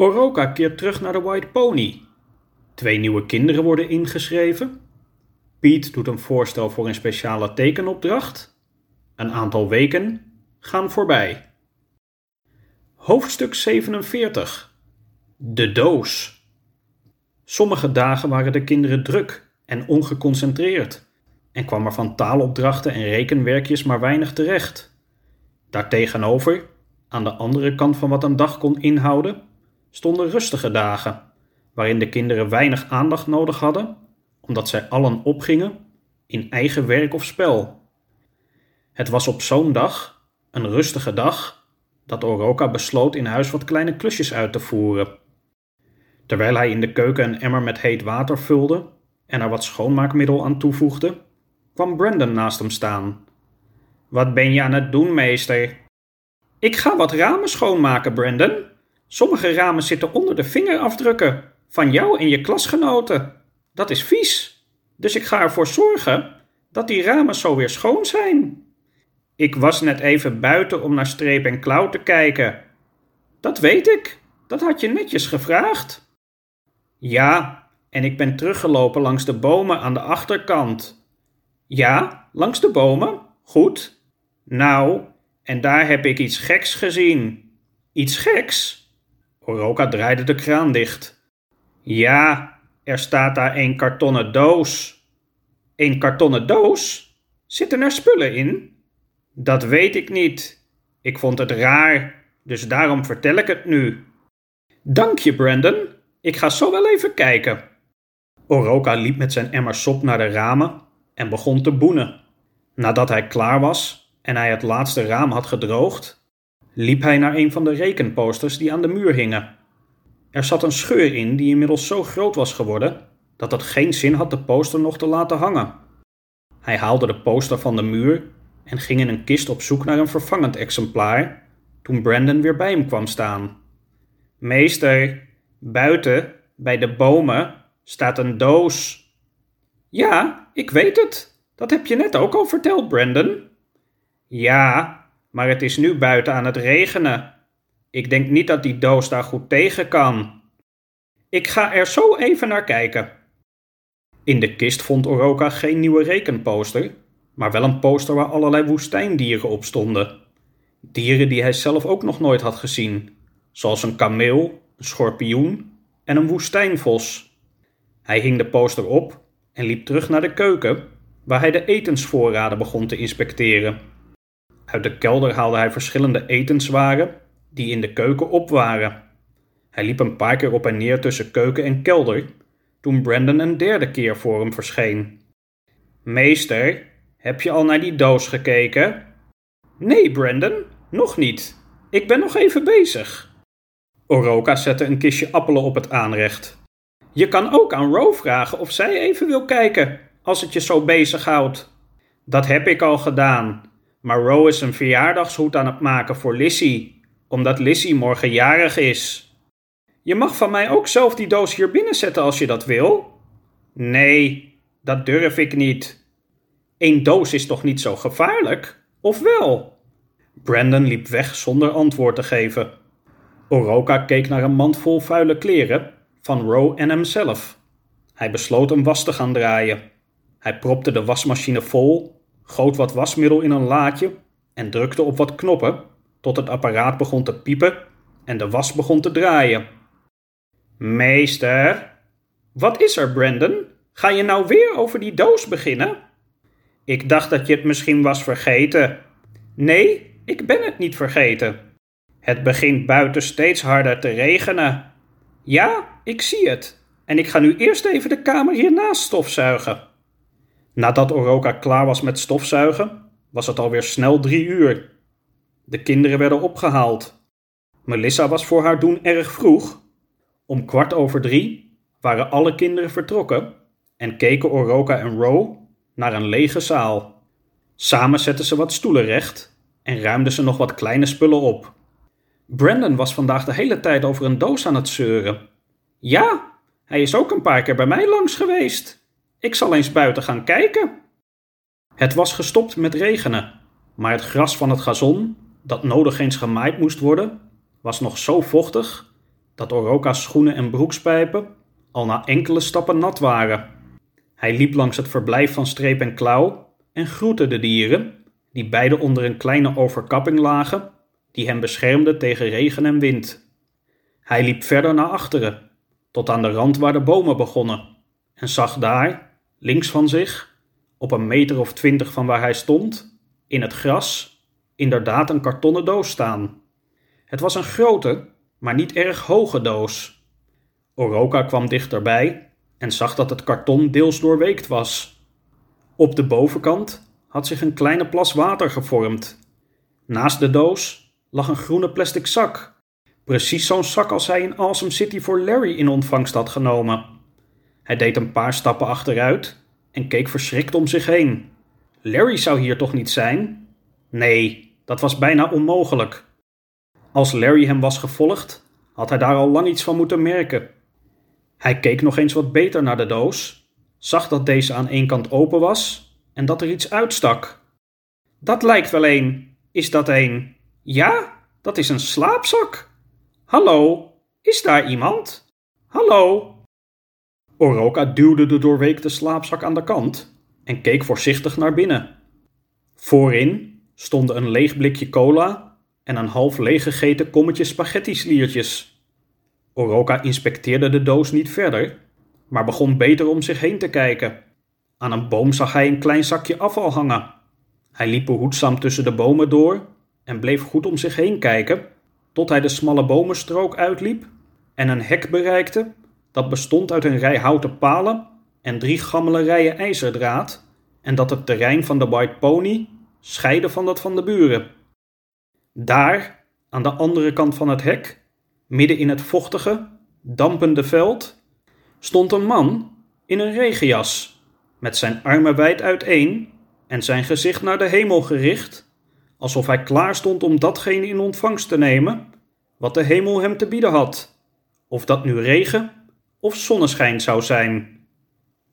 Oroka keert terug naar de White Pony. Twee nieuwe kinderen worden ingeschreven. Piet doet een voorstel voor een speciale tekenopdracht. Een aantal weken gaan voorbij. Hoofdstuk 47 De doos. Sommige dagen waren de kinderen druk en ongeconcentreerd en kwam er van taalopdrachten en rekenwerkjes maar weinig terecht. Daartegenover, aan de andere kant van wat een dag kon inhouden, stonden rustige dagen, waarin de kinderen weinig aandacht nodig hadden, omdat zij allen opgingen in eigen werk of spel. Het was op zo'n dag, een rustige dag, dat Oroka besloot in huis wat kleine klusjes uit te voeren. Terwijl hij in de keuken een emmer met heet water vulde en er wat schoonmaakmiddel aan toevoegde, kwam Brandon naast hem staan. Wat ben je aan het doen, meester? Ik ga wat ramen schoonmaken, Brandon. Sommige ramen zitten onder de vingerafdrukken van jou en je klasgenoten. Dat is vies. Dus ik ga ervoor zorgen dat die ramen zo weer schoon zijn. Ik was net even buiten om naar streep en klauw te kijken. Dat weet ik. Dat had je netjes gevraagd. Ja, en ik ben teruggelopen langs de bomen aan de achterkant. Ja, langs de bomen? Goed. Nou, en daar heb ik iets geks gezien. Iets geks? Oroka draaide de kraan dicht. Ja, er staat daar een kartonnen doos. Een kartonnen doos? Zitten er spullen in? Dat weet ik niet. Ik vond het raar, dus daarom vertel ik het nu. Dank je, Brandon. Ik ga zo wel even kijken. Oroka liep met zijn emmer sop naar de ramen en begon te boenen. Nadat hij klaar was en hij het laatste raam had gedroogd, liep hij naar een van de rekenposters die aan de muur hingen. Er zat een scheur in die inmiddels zo groot was geworden dat het geen zin had de poster nog te laten hangen. Hij haalde de poster van de muur en ging in een kist op zoek naar een vervangend exemplaar toen Brandon weer bij hem kwam staan. Meester, buiten, bij de bomen, staat een doos. Ja, ik weet het. Dat heb je net ook al verteld, Brandon. Ja, maar het is nu buiten aan het regenen. Ik denk niet dat die doos daar goed tegen kan. Ik ga er zo even naar kijken. In de kist vond Oroka geen nieuwe rekenposter, maar wel een poster waar allerlei woestijndieren op stonden. Dieren die hij zelf ook nog nooit had gezien, zoals een kameel, een schorpioen en een woestijnvos. Hij hing de poster op en liep terug naar de keuken, waar hij de etensvoorraden begon te inspecteren. Uit de kelder haalde hij verschillende etenswaren die in de keuken op waren. Hij liep een paar keer op en neer tussen keuken en kelder, toen Brandon een derde keer voor hem verscheen. Meester, heb je al naar die doos gekeken? Nee, Brandon, nog niet. Ik ben nog even bezig. Oroka zette een kistje appelen op het aanrecht. Je kan ook aan Ro vragen of zij even wil kijken, als het je zo bezighoudt. Dat heb ik al gedaan, maar Ro is een verjaardagshoed aan het maken voor Lissy, omdat Lissy morgen jarig is. Je mag van mij ook zelf die doos hier binnen zetten als je dat wil. Nee, dat durf ik niet. Eén doos is toch niet zo gevaarlijk, of wel? Brandon liep weg zonder antwoord te geven. Oroka keek naar een mand vol vuile kleren van Ro en hemzelf. Hij besloot een was te gaan draaien. Hij propte de wasmachine vol goot wat wasmiddel in een laadje en drukte op wat knoppen tot het apparaat begon te piepen en de was begon te draaien. Meester, wat is er, Brandon? Ga je nou weer over die doos beginnen? Ik dacht dat je het misschien was vergeten. Nee, ik ben het niet vergeten. Het begint buiten steeds harder te regenen. Ja, ik zie het. En ik ga nu eerst even de kamer hiernaast stofzuigen. Nadat Oroka klaar was met stofzuigen, was het alweer snel drie uur. De kinderen werden opgehaald. Melissa was voor haar doen erg vroeg. Om kwart over drie waren alle kinderen vertrokken en keken Oroka en Ro naar een lege zaal. Samen zetten ze wat stoelen recht en ruimden ze nog wat kleine spullen op. Brandon was vandaag de hele tijd over een doos aan het zeuren. Ja, hij is ook een paar keer bij mij langs geweest. Ik zal eens buiten gaan kijken. Het was gestopt met regenen, maar het gras van het gazon, dat nodig eens gemaaid moest worden, was nog zo vochtig dat Oroka's schoenen en broekspijpen al na enkele stappen nat waren. Hij liep langs het verblijf van Streep en Klauw en groette de dieren, die beide onder een kleine overkapping lagen, die hem beschermde tegen regen en wind. Hij liep verder naar achteren, tot aan de rand waar de bomen begonnen, en zag daar, links van zich, op een meter of twintig van waar hij stond, in het gras, inderdaad een kartonnen doos staan. Het was een grote, maar niet erg hoge doos. Oroka kwam dichterbij en zag dat het karton deels doorweekt was. Op de bovenkant had zich een kleine plas water gevormd. Naast de doos lag een groene plastic zak. Precies zo'n zak als hij in Awesome City voor Larry in ontvangst had genomen. Hij deed een paar stappen achteruit en keek verschrikt om zich heen. Larry zou hier toch niet zijn? Nee, dat was bijna onmogelijk. Als Larry hem was gevolgd, had hij daar al lang iets van moeten merken. Hij keek nog eens wat beter naar de doos, zag dat deze aan één kant open was en dat er iets uitstak. Dat lijkt wel een. Is dat een? Ja, dat is een slaapzak. Hallo, is daar iemand? Hallo? Oroka duwde de doorweekte slaapzak aan de kant en keek voorzichtig naar binnen. Voorin stonden een leeg blikje cola en een half leeggegeten kommetje spaghetti-sliertjes. Oroka inspecteerde de doos niet verder, maar begon beter om zich heen te kijken. Aan een boom zag hij een klein zakje afval hangen. Hij liep behoedzaam tussen de bomen door en bleef goed om zich heen kijken, tot hij de smalle bomenstrook uitliep en een hek bereikte dat bestond uit een rij houten palen en drie gammele rijen ijzerdraad en dat het terrein van de White Pony scheidde van dat van de buren. Daar, aan de andere kant van het hek, midden in het vochtige, dampende veld, stond een man in een regenjas, met zijn armen wijd uiteen en zijn gezicht naar de hemel gericht, alsof hij klaar stond om datgene in ontvangst te nemen wat de hemel hem te bieden had, of dat nu regen of zonneschijn zou zijn.